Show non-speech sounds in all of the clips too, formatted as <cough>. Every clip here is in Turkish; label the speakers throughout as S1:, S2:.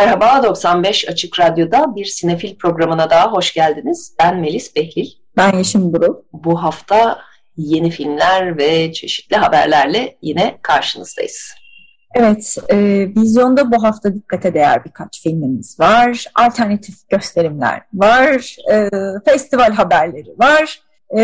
S1: Merhaba, 95 Açık Radyo'da bir sinefil programına daha hoş geldiniz. Ben Melis Behlil.
S2: Ben Yeşim Duru.
S1: Bu hafta yeni filmler ve çeşitli haberlerle yine karşınızdayız.
S2: Evet, e, vizyonda bu hafta dikkate değer birkaç filmimiz var. Alternatif gösterimler var, e, festival haberleri var. E,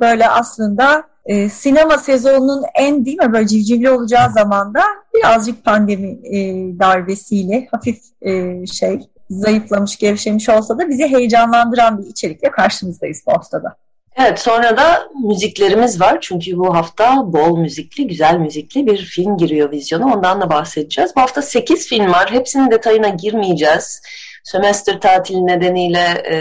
S2: böyle aslında e, sinema sezonunun en değil mi böyle civcivli olacağı zamanda birazcık pandemi e, darbesiyle hafif e, şey zayıflamış, gevşemiş olsa da bizi heyecanlandıran bir içerikle karşınızdayız bu haftada.
S1: Evet sonra da müziklerimiz var çünkü bu hafta bol müzikli, güzel müzikli bir film giriyor vizyona. Ondan da bahsedeceğiz. Bu hafta 8 film var. Hepsinin detayına girmeyeceğiz. Sömestr tatili nedeniyle e,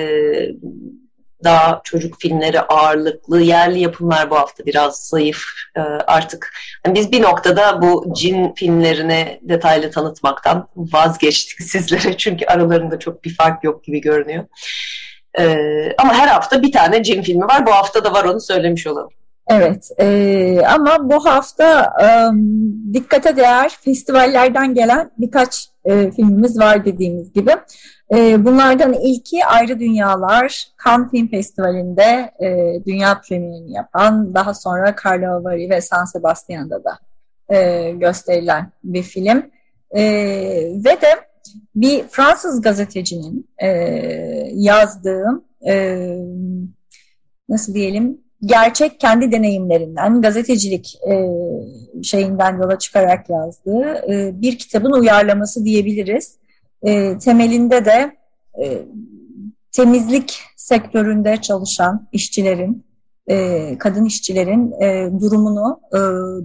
S1: daha çocuk filmleri ağırlıklı, yerli yapımlar bu hafta biraz zayıf e, artık. Yani biz bir noktada bu cin filmlerini detaylı tanıtmaktan vazgeçtik <laughs> sizlere çünkü aralarında çok bir fark yok gibi görünüyor. E, ama her hafta bir tane cin filmi var. Bu hafta da var onu söylemiş olalım.
S2: Evet e, ama bu hafta e, dikkate değer festivallerden gelen birkaç e, filmimiz var dediğimiz gibi. E, bunlardan ilki Ayrı Dünyalar, Cannes Film Festivali'nde e, dünya premierini yapan, daha sonra Karlovy ve San Sebastian'da da e, gösterilen bir film. E, ve de bir Fransız gazetecinin e, yazdığı, e, nasıl diyelim, gerçek kendi deneyimlerinden, gazetecilik e, şeyinden yola çıkarak yazdığı e, bir kitabın uyarlaması diyebiliriz. E, temelinde de e, temizlik sektöründe çalışan işçilerin, e, kadın işçilerin e, durumunu e,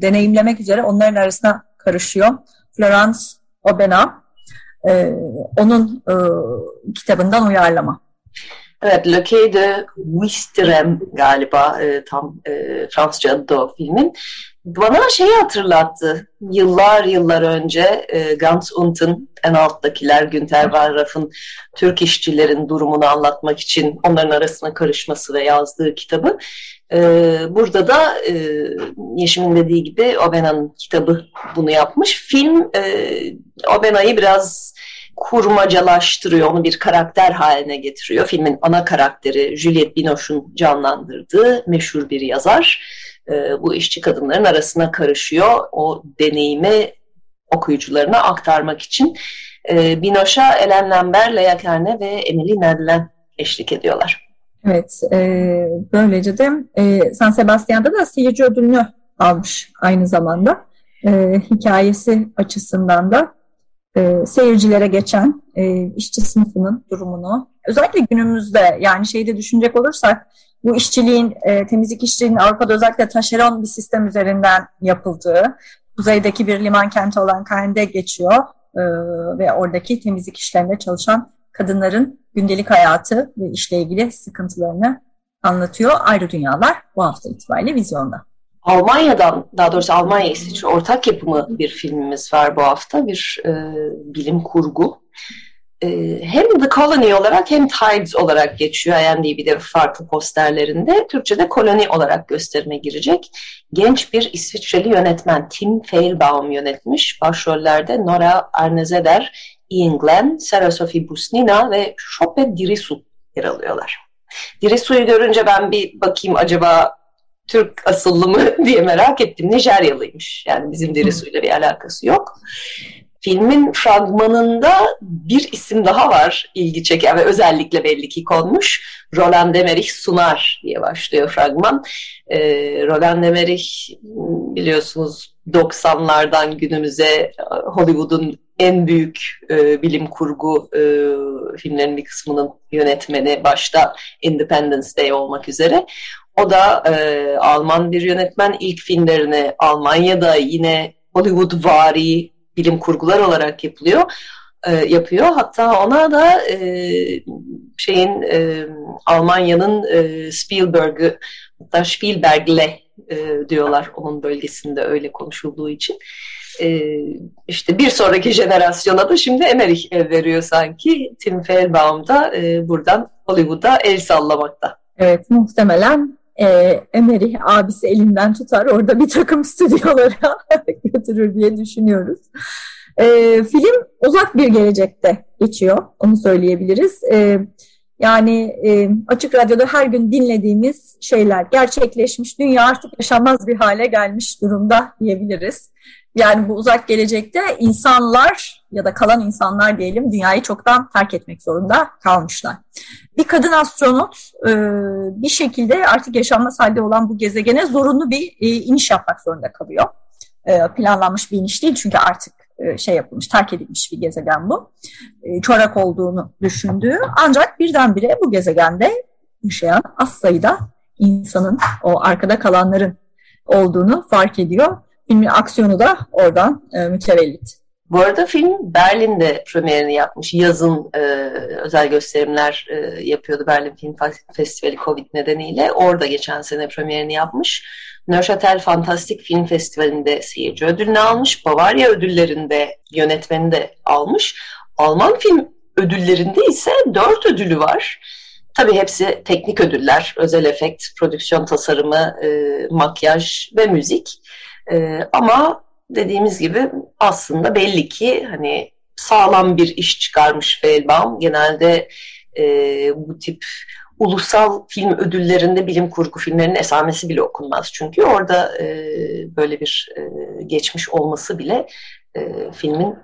S2: deneyimlemek üzere onların arasına karışıyor. Florence Obena, e, onun e, kitabından uyarlama.
S1: Evet, Quai de Wistrem galiba e, tam e, Fransızca adı da o filmin. Bana şeyi hatırlattı. Yıllar yıllar önce e, Ganz Unten en alttakiler Günter Wallraff'ın Türk işçilerin durumunu anlatmak için onların arasına karışması ve yazdığı kitabı. E, burada da e, Yeşim'in dediği gibi Obena'nın kitabı bunu yapmış. Film e, Obena'yı biraz kurmacalaştırıyor, onu bir karakter haline getiriyor. Filmin ana karakteri Juliette Binoche'un canlandırdığı meşhur bir yazar. E, bu işçi kadınların arasına karışıyor. O deneyimi okuyucularına aktarmak için. E, Binoche'a Ellen Lambert, Lea Kerne ve Emily Nadlen eşlik ediyorlar.
S2: Evet, e, böylece de e, San Sebastian'da da seyirci ödülünü almış aynı zamanda. E, hikayesi açısından da e, seyircilere geçen e, işçi sınıfının durumunu özellikle günümüzde yani şeyde düşünecek olursak bu işçiliğin e, temizlik işçiliğinin Avrupa'da özellikle taşeron bir sistem üzerinden yapıldığı kuzeydeki bir liman kenti olan Caen'de geçiyor e, ve oradaki temizlik işlerinde çalışan kadınların gündelik hayatı ve işle ilgili sıkıntılarını anlatıyor. Ayrı Dünyalar bu hafta itibariyle vizyonda.
S1: Almanya'dan, daha doğrusu Almanya İsviçre ortak yapımı bir filmimiz var bu hafta. Bir e, bilim kurgu. E, hem The Colony olarak hem Tides olarak geçiyor IMDb'de farklı posterlerinde. Türkçe'de Koloni olarak gösterime girecek. Genç bir İsviçreli yönetmen Tim Feilbaum yönetmiş. Başrollerde Nora Arnezeder, Ian Glenn, Sarah Sophie Busnina ve Chope Dirisu yer alıyorlar. Dirisu'yu görünce ben bir bakayım acaba Türk asıllı mı <laughs> diye merak ettim. Nijeryalıymış. Yani bizim derisuyla bir alakası yok. Filmin fragmanında bir isim daha var ilgi çeken ve özellikle belli ki konmuş. Roland Emmerich Sunar diye başlıyor fragman. Ee, Roland Emmerich biliyorsunuz 90'lardan günümüze Hollywood'un en büyük e, bilim kurgu e, filmlerin bir kısmının yönetmeni başta Independence Day olmak üzere. O da e, Alman bir yönetmen. ilk filmlerini Almanya'da yine Hollywood vari bilim kurgular olarak yapılıyor. e, yapıyor. Hatta ona da e, şeyin e, Almanya'nın e, Spielberg'ı hatta Spielberg'le e, diyorlar onun bölgesinde öyle konuşulduğu için. E, işte bir sonraki jenerasyona da şimdi Emmerich ev veriyor sanki. Tim Fehlbaum da e, buradan Hollywood'a el sallamakta.
S2: Evet muhtemelen e, Emmerich abisi elinden tutar orada bir takım <laughs> stüdyolara <laughs> götürür diye düşünüyoruz. E, film uzak bir gelecekte geçiyor onu söyleyebiliriz. Evet yani e, Açık Radyo'da her gün dinlediğimiz şeyler gerçekleşmiş, dünya artık yaşanmaz bir hale gelmiş durumda diyebiliriz. Yani bu uzak gelecekte insanlar ya da kalan insanlar diyelim dünyayı çoktan terk etmek zorunda kalmışlar. Bir kadın astronot e, bir şekilde artık yaşanmaz halde olan bu gezegene zorunlu bir e, iniş yapmak zorunda kalıyor. E, planlanmış bir iniş değil çünkü artık şey yapılmış, terk edilmiş bir gezegen bu. Çorak olduğunu düşündüğü ancak birdenbire bu gezegende yaşayan az sayıda insanın, o arkada kalanların olduğunu fark ediyor. Filmin aksiyonu da oradan e, mütevellit.
S1: Bu arada film Berlin'de premierini yapmış. Yazın e, özel gösterimler e, yapıyordu Berlin Film Festivali Covid nedeniyle. Orada geçen sene premierini yapmış. Neuchâtel Fantastik Film Festivali'nde seyirci ödülünü almış. Bavarya ödüllerinde yönetmeni de almış. Alman film ödüllerinde ise dört ödülü var. Tabii hepsi teknik ödüller, özel efekt, prodüksiyon tasarımı, e, makyaj ve müzik. E, ama dediğimiz gibi aslında belli ki hani sağlam bir iş çıkarmış Fehlbaum. Genelde e, bu tip ulusal film ödüllerinde bilim kurgu filmlerinin esamesi bile okunmaz. Çünkü orada e, böyle bir e, geçmiş olması bile e, filmin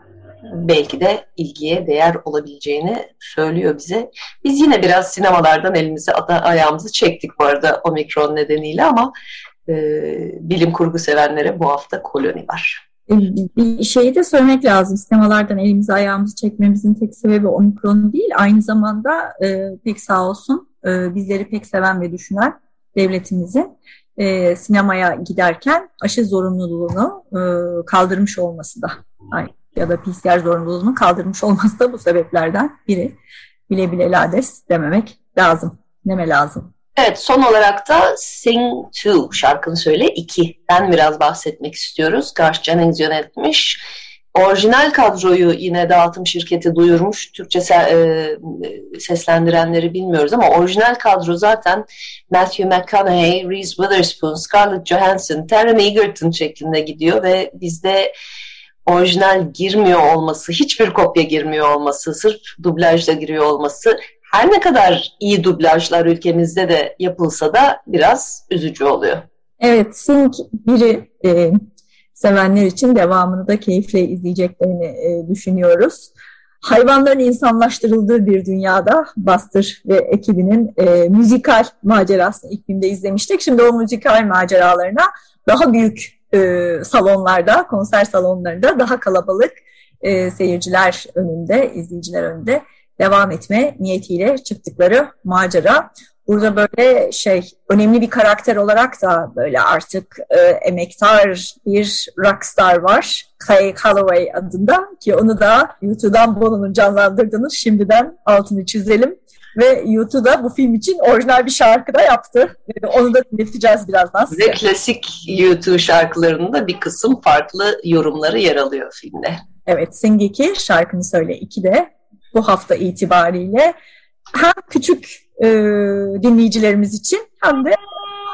S1: belki de ilgiye değer olabileceğini söylüyor bize. Biz yine biraz sinemalardan elimizi ayağımızı çektik bu arada omikron nedeniyle ama e, bilim kurgu sevenlere bu hafta koloni var.
S2: E, bir şeyi de söylemek lazım. Sinemalardan elimizi ayağımızı çekmemizin tek sebebi omikron değil. Aynı zamanda e, pek sağ olsun e, bizleri pek seven ve düşünen devletimizin e, sinemaya giderken aşı zorunluluğunu e, kaldırmış olması da ya da PCR zorunluluğunu kaldırmış olması da bu sebeplerden biri. Bile bile lades dememek lazım. Deme lazım.
S1: Evet son olarak da Sing 2 şarkını söyle 2. Ben biraz bahsetmek istiyoruz. Garth Jennings yönetmiş. Orijinal kadroyu yine dağıtım şirketi duyurmuş. Türkçe e, seslendirenleri bilmiyoruz ama orijinal kadro zaten Matthew McConaughey, Reese Witherspoon, Scarlett Johansson, Taron Egerton şeklinde gidiyor ve bizde orijinal girmiyor olması, hiçbir kopya girmiyor olması, sırf dublajda giriyor olması her ne kadar iyi dublajlar ülkemizde de yapılsa da biraz üzücü oluyor.
S2: Evet, Sing biri e, sevenler için devamını da keyifle izleyeceklerini e, düşünüyoruz. Hayvanların insanlaştırıldığı bir dünyada Bastır ve ekibinin e, müzikal macerasını ilk filmde izlemiştik. Şimdi o müzikal maceralarına daha büyük e, salonlarda, konser salonlarında daha kalabalık e, seyirciler önünde, izleyiciler önünde devam etme niyetiyle çıktıkları macera. Burada böyle şey önemli bir karakter olarak da böyle artık e, emektar bir rockstar var. Kay Calloway adında ki onu da YouTube'dan Bono'nun canlandırdığını şimdiden altını çizelim. Ve YouTube'da bu film için orijinal bir şarkı da yaptı. Onu da dinleteceğiz birazdan
S1: size. Ve klasik YouTube şarkılarında bir kısım farklı yorumları yer alıyor filmde.
S2: Evet, Sing 2 şarkını söyle 2 de bu hafta itibariyle hem küçük e, dinleyicilerimiz için hem de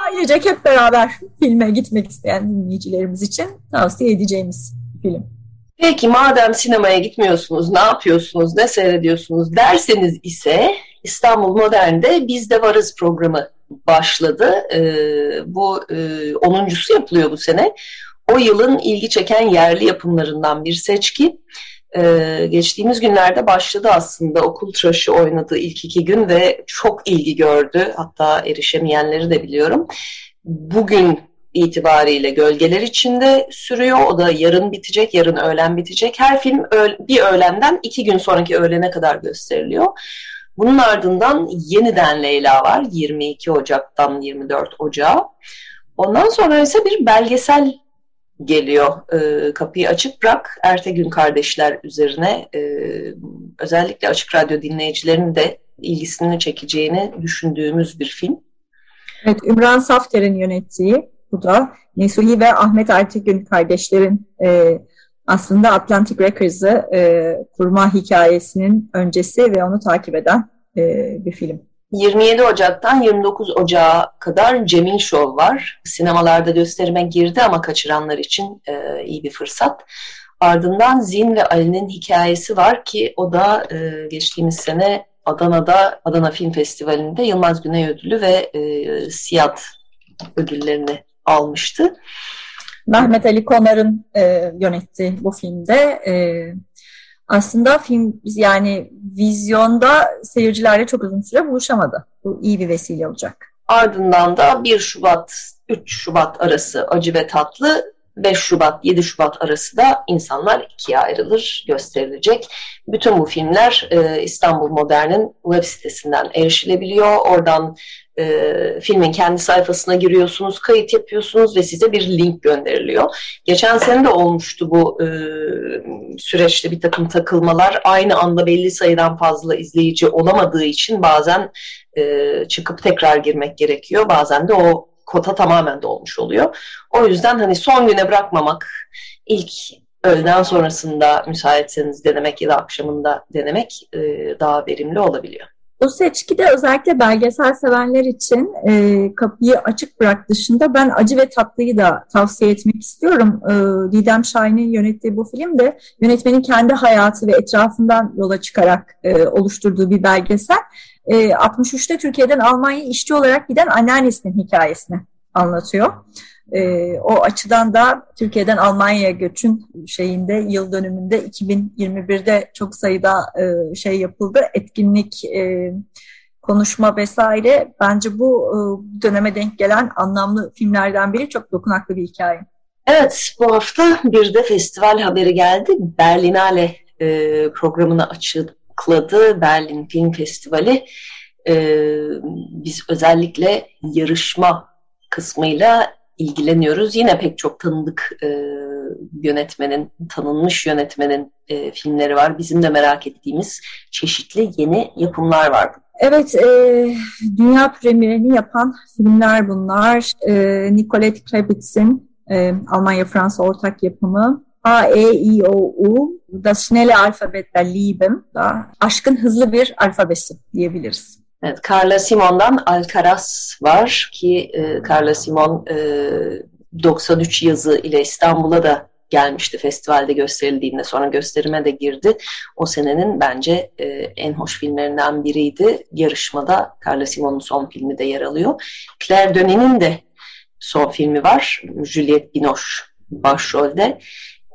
S2: ailecek hep beraber filme gitmek isteyen dinleyicilerimiz için tavsiye edeceğimiz film.
S1: Peki madem sinemaya gitmiyorsunuz, ne yapıyorsunuz, ne seyrediyorsunuz derseniz ise İstanbul Modern'de Biz de Varız programı başladı. Ee, bu e, 10.sü yapılıyor bu sene. O yılın ilgi çeken yerli yapımlarından bir seçki e, geçtiğimiz günlerde başladı aslında okul tıraşı oynadığı ilk iki gün ve çok ilgi gördü. Hatta erişemeyenleri de biliyorum. Bugün itibariyle gölgeler içinde sürüyor. O da yarın bitecek, yarın öğlen bitecek. Her film bir öğlenden iki gün sonraki öğlene kadar gösteriliyor. Bunun ardından yeniden Leyla var 22 Ocak'tan 24 Ocağı. Ondan sonra ise bir belgesel geliyor. E, kapıyı açık bırak Ertegün kardeşler üzerine e, özellikle Açık Radyo dinleyicilerinin de ilgisini çekeceğini düşündüğümüz bir film.
S2: Evet, Ümran Safter'in yönettiği bu da Nesuhi ve Ahmet Ertegün kardeşlerin e, aslında Atlantic Records'ı e, kurma hikayesinin öncesi ve onu takip eden e, bir film.
S1: 27 Ocak'tan 29 Ocak'a kadar Cemil Show var. Sinemalarda gösterime girdi ama kaçıranlar için e, iyi bir fırsat. Ardından Zin ve Ali'nin hikayesi var ki o da e, geçtiğimiz sene Adana'da Adana Film Festivali'nde Yılmaz Güney Ödülü ve e, Siyat ödüllerini almıştı.
S2: Mehmet Ali Konar'ın e, yönettiği bu filmde e, aslında film yani vizyonda seyircilerle çok uzun süre buluşamadı. Bu iyi bir vesile olacak.
S1: Ardından da 1 Şubat 3 Şubat arası Acı ve Tatlı 5 Şubat 7 Şubat arası da insanlar ikiye ayrılır gösterilecek. Bütün bu filmler e, İstanbul Modern'in web sitesinden erişilebiliyor. Oradan e, filmin kendi sayfasına giriyorsunuz, kayıt yapıyorsunuz ve size bir link gönderiliyor. Geçen sene de olmuştu bu e, süreçte bir takım takılmalar. Aynı anda belli sayıdan fazla izleyici olamadığı için bazen e, çıkıp tekrar girmek gerekiyor. Bazen de o kota tamamen dolmuş oluyor. O yüzden hani son güne bırakmamak, ilk öğleden sonrasında müsaitseniz denemek ya da akşamında denemek e, daha verimli olabiliyor.
S2: Bu seçkide özellikle belgesel sevenler için e, kapıyı açık bırak dışında ben acı ve tatlıyı da tavsiye etmek istiyorum. E, Didem Şahin'in yönettiği bu film de yönetmenin kendi hayatı ve etrafından yola çıkarak e, oluşturduğu bir belgesel. E, 63'te Türkiye'den Almanya'ya işçi olarak giden anneannesinin hikayesini anlatıyor. E, o açıdan da Türkiye'den Almanya'ya göçün şeyinde yıl dönümünde 2021'de çok sayıda e, şey yapıldı. Etkinlik, e, konuşma vesaire. Bence bu e, döneme denk gelen anlamlı filmlerden biri çok dokunaklı bir hikaye.
S1: Evet, bu hafta bir de festival haberi geldi. Berlinale e, programını açıkladı. Berlin Film Festivali. E, biz özellikle yarışma kısmıyla ilgileniyoruz. Yine pek çok tanıdık e, yönetmenin, tanınmış yönetmenin e, filmleri var. Bizim de merak ettiğimiz çeşitli yeni yapımlar var.
S2: Evet, e, dünya premierini yapan filmler bunlar. E, Nicolette Krabitz'in e, Almanya-Fransa ortak yapımı A, E, I, O, U, Das schnelle Alphabet Lieben, da aşkın hızlı bir alfabesi diyebiliriz.
S1: Evet, Carla Simon'dan Alcaraz var ki e, Carla Simon e, 93 yazı ile İstanbul'a da gelmişti festivalde gösterildiğinde sonra gösterime de girdi. O senenin bence e, en hoş filmlerinden biriydi. Yarışmada Carla Simon'un son filmi de yer alıyor. Claire Denis'in de son filmi var. Juliette Binoche başrolde.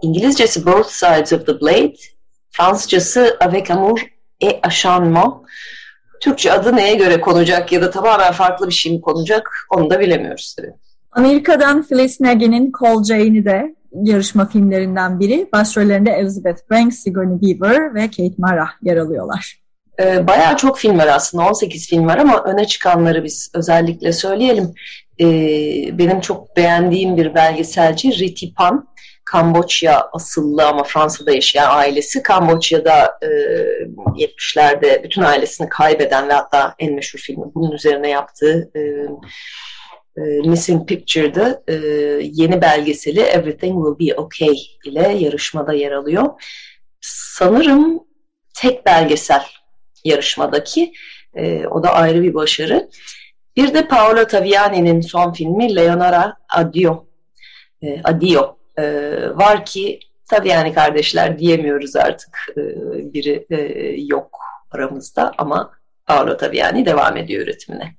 S1: İngilizcesi Both Sides of the Blade, Fransızcası Avec Amour et Acharnement. Türkçe adı neye göre konacak ya da tamamen farklı bir şey mi konacak onu da bilemiyoruz tabii.
S2: Amerika'dan Phyllis Nagy'nin Call Jane'i de yarışma filmlerinden biri. Başrollerinde Elizabeth Banks, Sigourney Weaver ve Kate Mara yer alıyorlar.
S1: Ee, bayağı çok film var aslında. 18 film var ama öne çıkanları biz özellikle söyleyelim. Ee, benim çok beğendiğim bir belgeselci Riti Pan. Kamboçya asıllı ama Fransa'da yaşayan ailesi Kamboçya'da e, 70'lerde bütün ailesini kaybeden ve hatta en meşhur filmi bunun üzerine yaptığı e, e, Missing Picture'da e, yeni belgeseli Everything Will Be Okay ile yarışmada yer alıyor. Sanırım tek belgesel yarışmadaki e, o da ayrı bir başarı. Bir de Paolo Taviani'nin son filmi Leonora Adio. E, Adio e, var ki tabii yani kardeşler diyemiyoruz artık e, biri e, yok aramızda ama Paolo Taviani devam ediyor üretimine.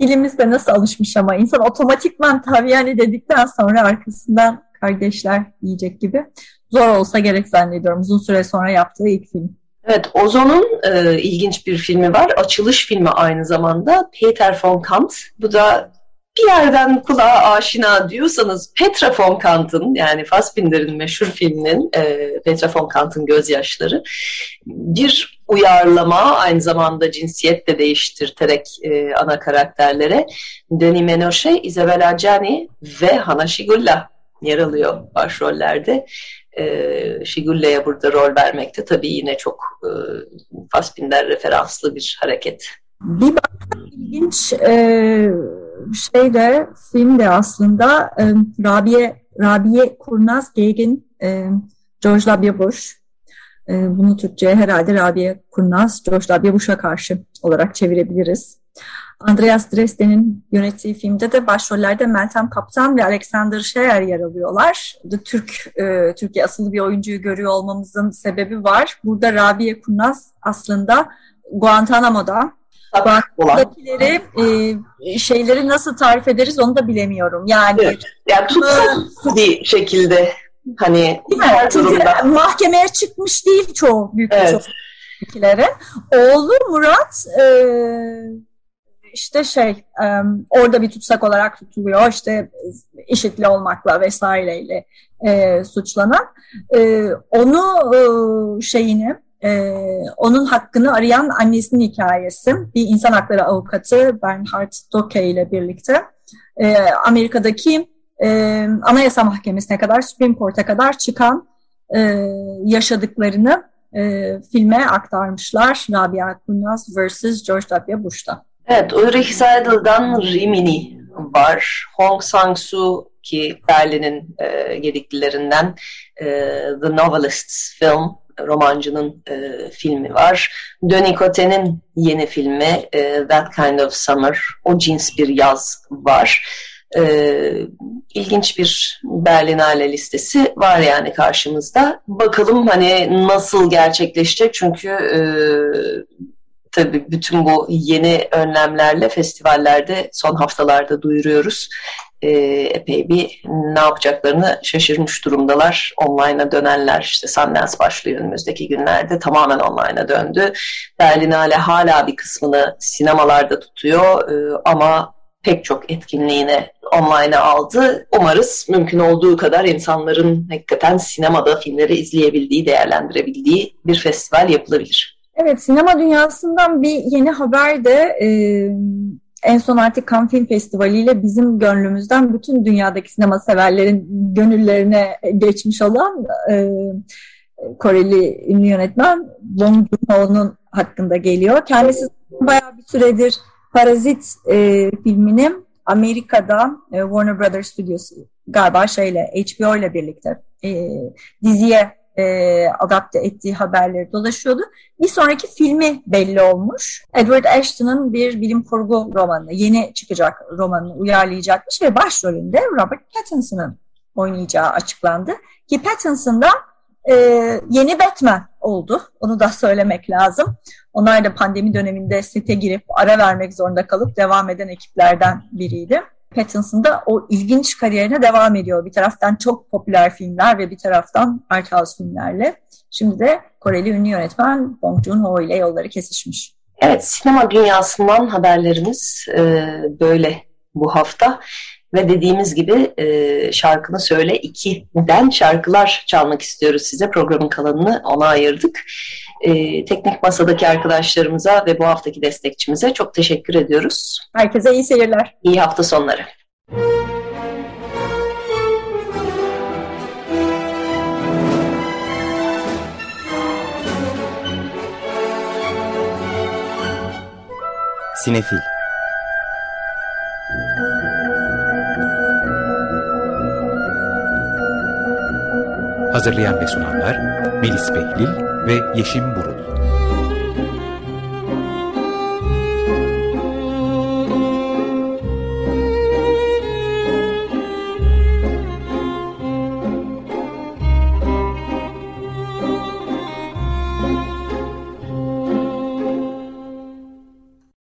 S2: Dilimizde nasıl alışmış ama insan otomatikman Taviani dedikten sonra arkasından kardeşler yiyecek gibi zor olsa gerek zannediyorum uzun süre sonra yaptığı ilk film.
S1: Evet, Ozon'un e, ilginç bir filmi var. Açılış filmi aynı zamanda. Peter von Kant. Bu da bir yerden kulağa aşina diyorsanız Petra von Kant'ın yani Fassbinder'in meşhur filminin e, Petra von Kant'ın gözyaşları bir uyarlama aynı zamanda cinsiyet de değiştirterek e, ana karakterlere Denis Menochet, Isabella Gianni ve Hana Shigula yer alıyor başrollerde. E, Şigulle'ye burada rol vermekte tabii yine çok e, Fassbinder referanslı bir hareket.
S2: Bir başka ilginç e, şey de film de aslında e, Rabie, Rabie Kurnaz Gegen e, George W. Bush e, bunu Türkçe'ye herhalde Rabia Kurnaz, George W. Bush'a karşı olarak çevirebiliriz. Andreas Dresden'in yönettiği filmde de başrollerde Meltem Kaptan ve Alexander Scheer yer alıyorlar. Burada Türk, e, Türkiye asıllı bir oyuncuyu görüyor olmamızın sebebi var. Burada Rabia Kurnaz aslında Guantanamo'da Guantanamo'dakileri e, şeyleri nasıl tarif ederiz onu da bilemiyorum. Yani,
S1: evet. yani tutsuz bir şekilde Hani
S2: her durumda. mahkemeye çıkmış değil çoğu büyük evet. çoğu. Oğlu Murat e, işte şey e, orada bir tutsak olarak tutuluyor. İşte işitli olmakla vesaireyle e, suçlanan. E, onu e, şeyini e, onun hakkını arayan annesinin hikayesi. Bir insan hakları avukatı Bernhard Doke ile birlikte e, Amerika'daki e, Anayasa Mahkemesi'ne kadar, Supreme Court'a kadar çıkan e, yaşadıklarını e, filme aktarmışlar. Rabia Kurnaz vs. George W. Bush'ta.
S1: Evet, Ulrich Seidel'dan Rimini var. Hong Sang-soo ki Berlin'in e, gediklilerinden e, The Novelists film romancının e, filmi var. Denis Cote'nin yeni filmi e, That Kind of Summer, o cins bir yaz var e, ilginç bir Berlinale listesi var yani karşımızda. Bakalım hani nasıl gerçekleşecek çünkü e, tabii bütün bu yeni önlemlerle festivallerde son haftalarda duyuruyoruz. E, epey bir ne yapacaklarını şaşırmış durumdalar. Online'a dönenler işte Sundance başlıyor önümüzdeki günlerde tamamen online'a döndü. Berlinale hala bir kısmını sinemalarda tutuyor e, ama pek çok etkinliğine online'a aldı. Umarız mümkün olduğu kadar insanların hakikaten sinemada filmleri izleyebildiği, değerlendirebildiği bir festival yapılabilir.
S2: Evet, sinema dünyasından bir yeni haber de e, en son artık Cannes Film Festivali ile bizim gönlümüzden bütün dünyadaki sinema severlerin gönüllerine geçmiş olan e, Koreli ünlü yönetmen Bong Joon-ho'nun hakkında geliyor. Kendisi bayağı bir süredir Parazit e, filmini Amerika'da e, Warner Brothers Studios galiba şeyle HBO ile birlikte e, diziye e, adapte ettiği haberleri dolaşıyordu. Bir sonraki filmi belli olmuş. Edward Ashton'ın bir bilim kurgu romanı, yeni çıkacak romanını uyarlayacakmış ve başrolünde Robert Pattinson'ın oynayacağı açıklandı. Ki Pattinson da e, yeni Batman oldu. Onu da söylemek lazım. Onlar da pandemi döneminde sete girip ara vermek zorunda kalıp devam eden ekiplerden biriydi. Pattinson da o ilginç kariyerine devam ediyor. Bir taraftan çok popüler filmler ve bir taraftan art house filmlerle. Şimdi de Koreli ünlü yönetmen Bong Joon-ho ile yolları kesişmiş.
S1: Evet, sinema dünyasından haberlerimiz e, böyle bu hafta. Ve dediğimiz gibi e, şarkını söyle 2'den şarkılar çalmak istiyoruz size. Programın kalanını ona ayırdık. E, teknik masadaki arkadaşlarımıza ve bu haftaki destekçimize çok teşekkür ediyoruz.
S2: Herkese iyi seyirler.
S1: İyi hafta sonları.
S3: Sinefil Hazırlayan ve sunanlar Melis Behlil ve Yeşim Burul.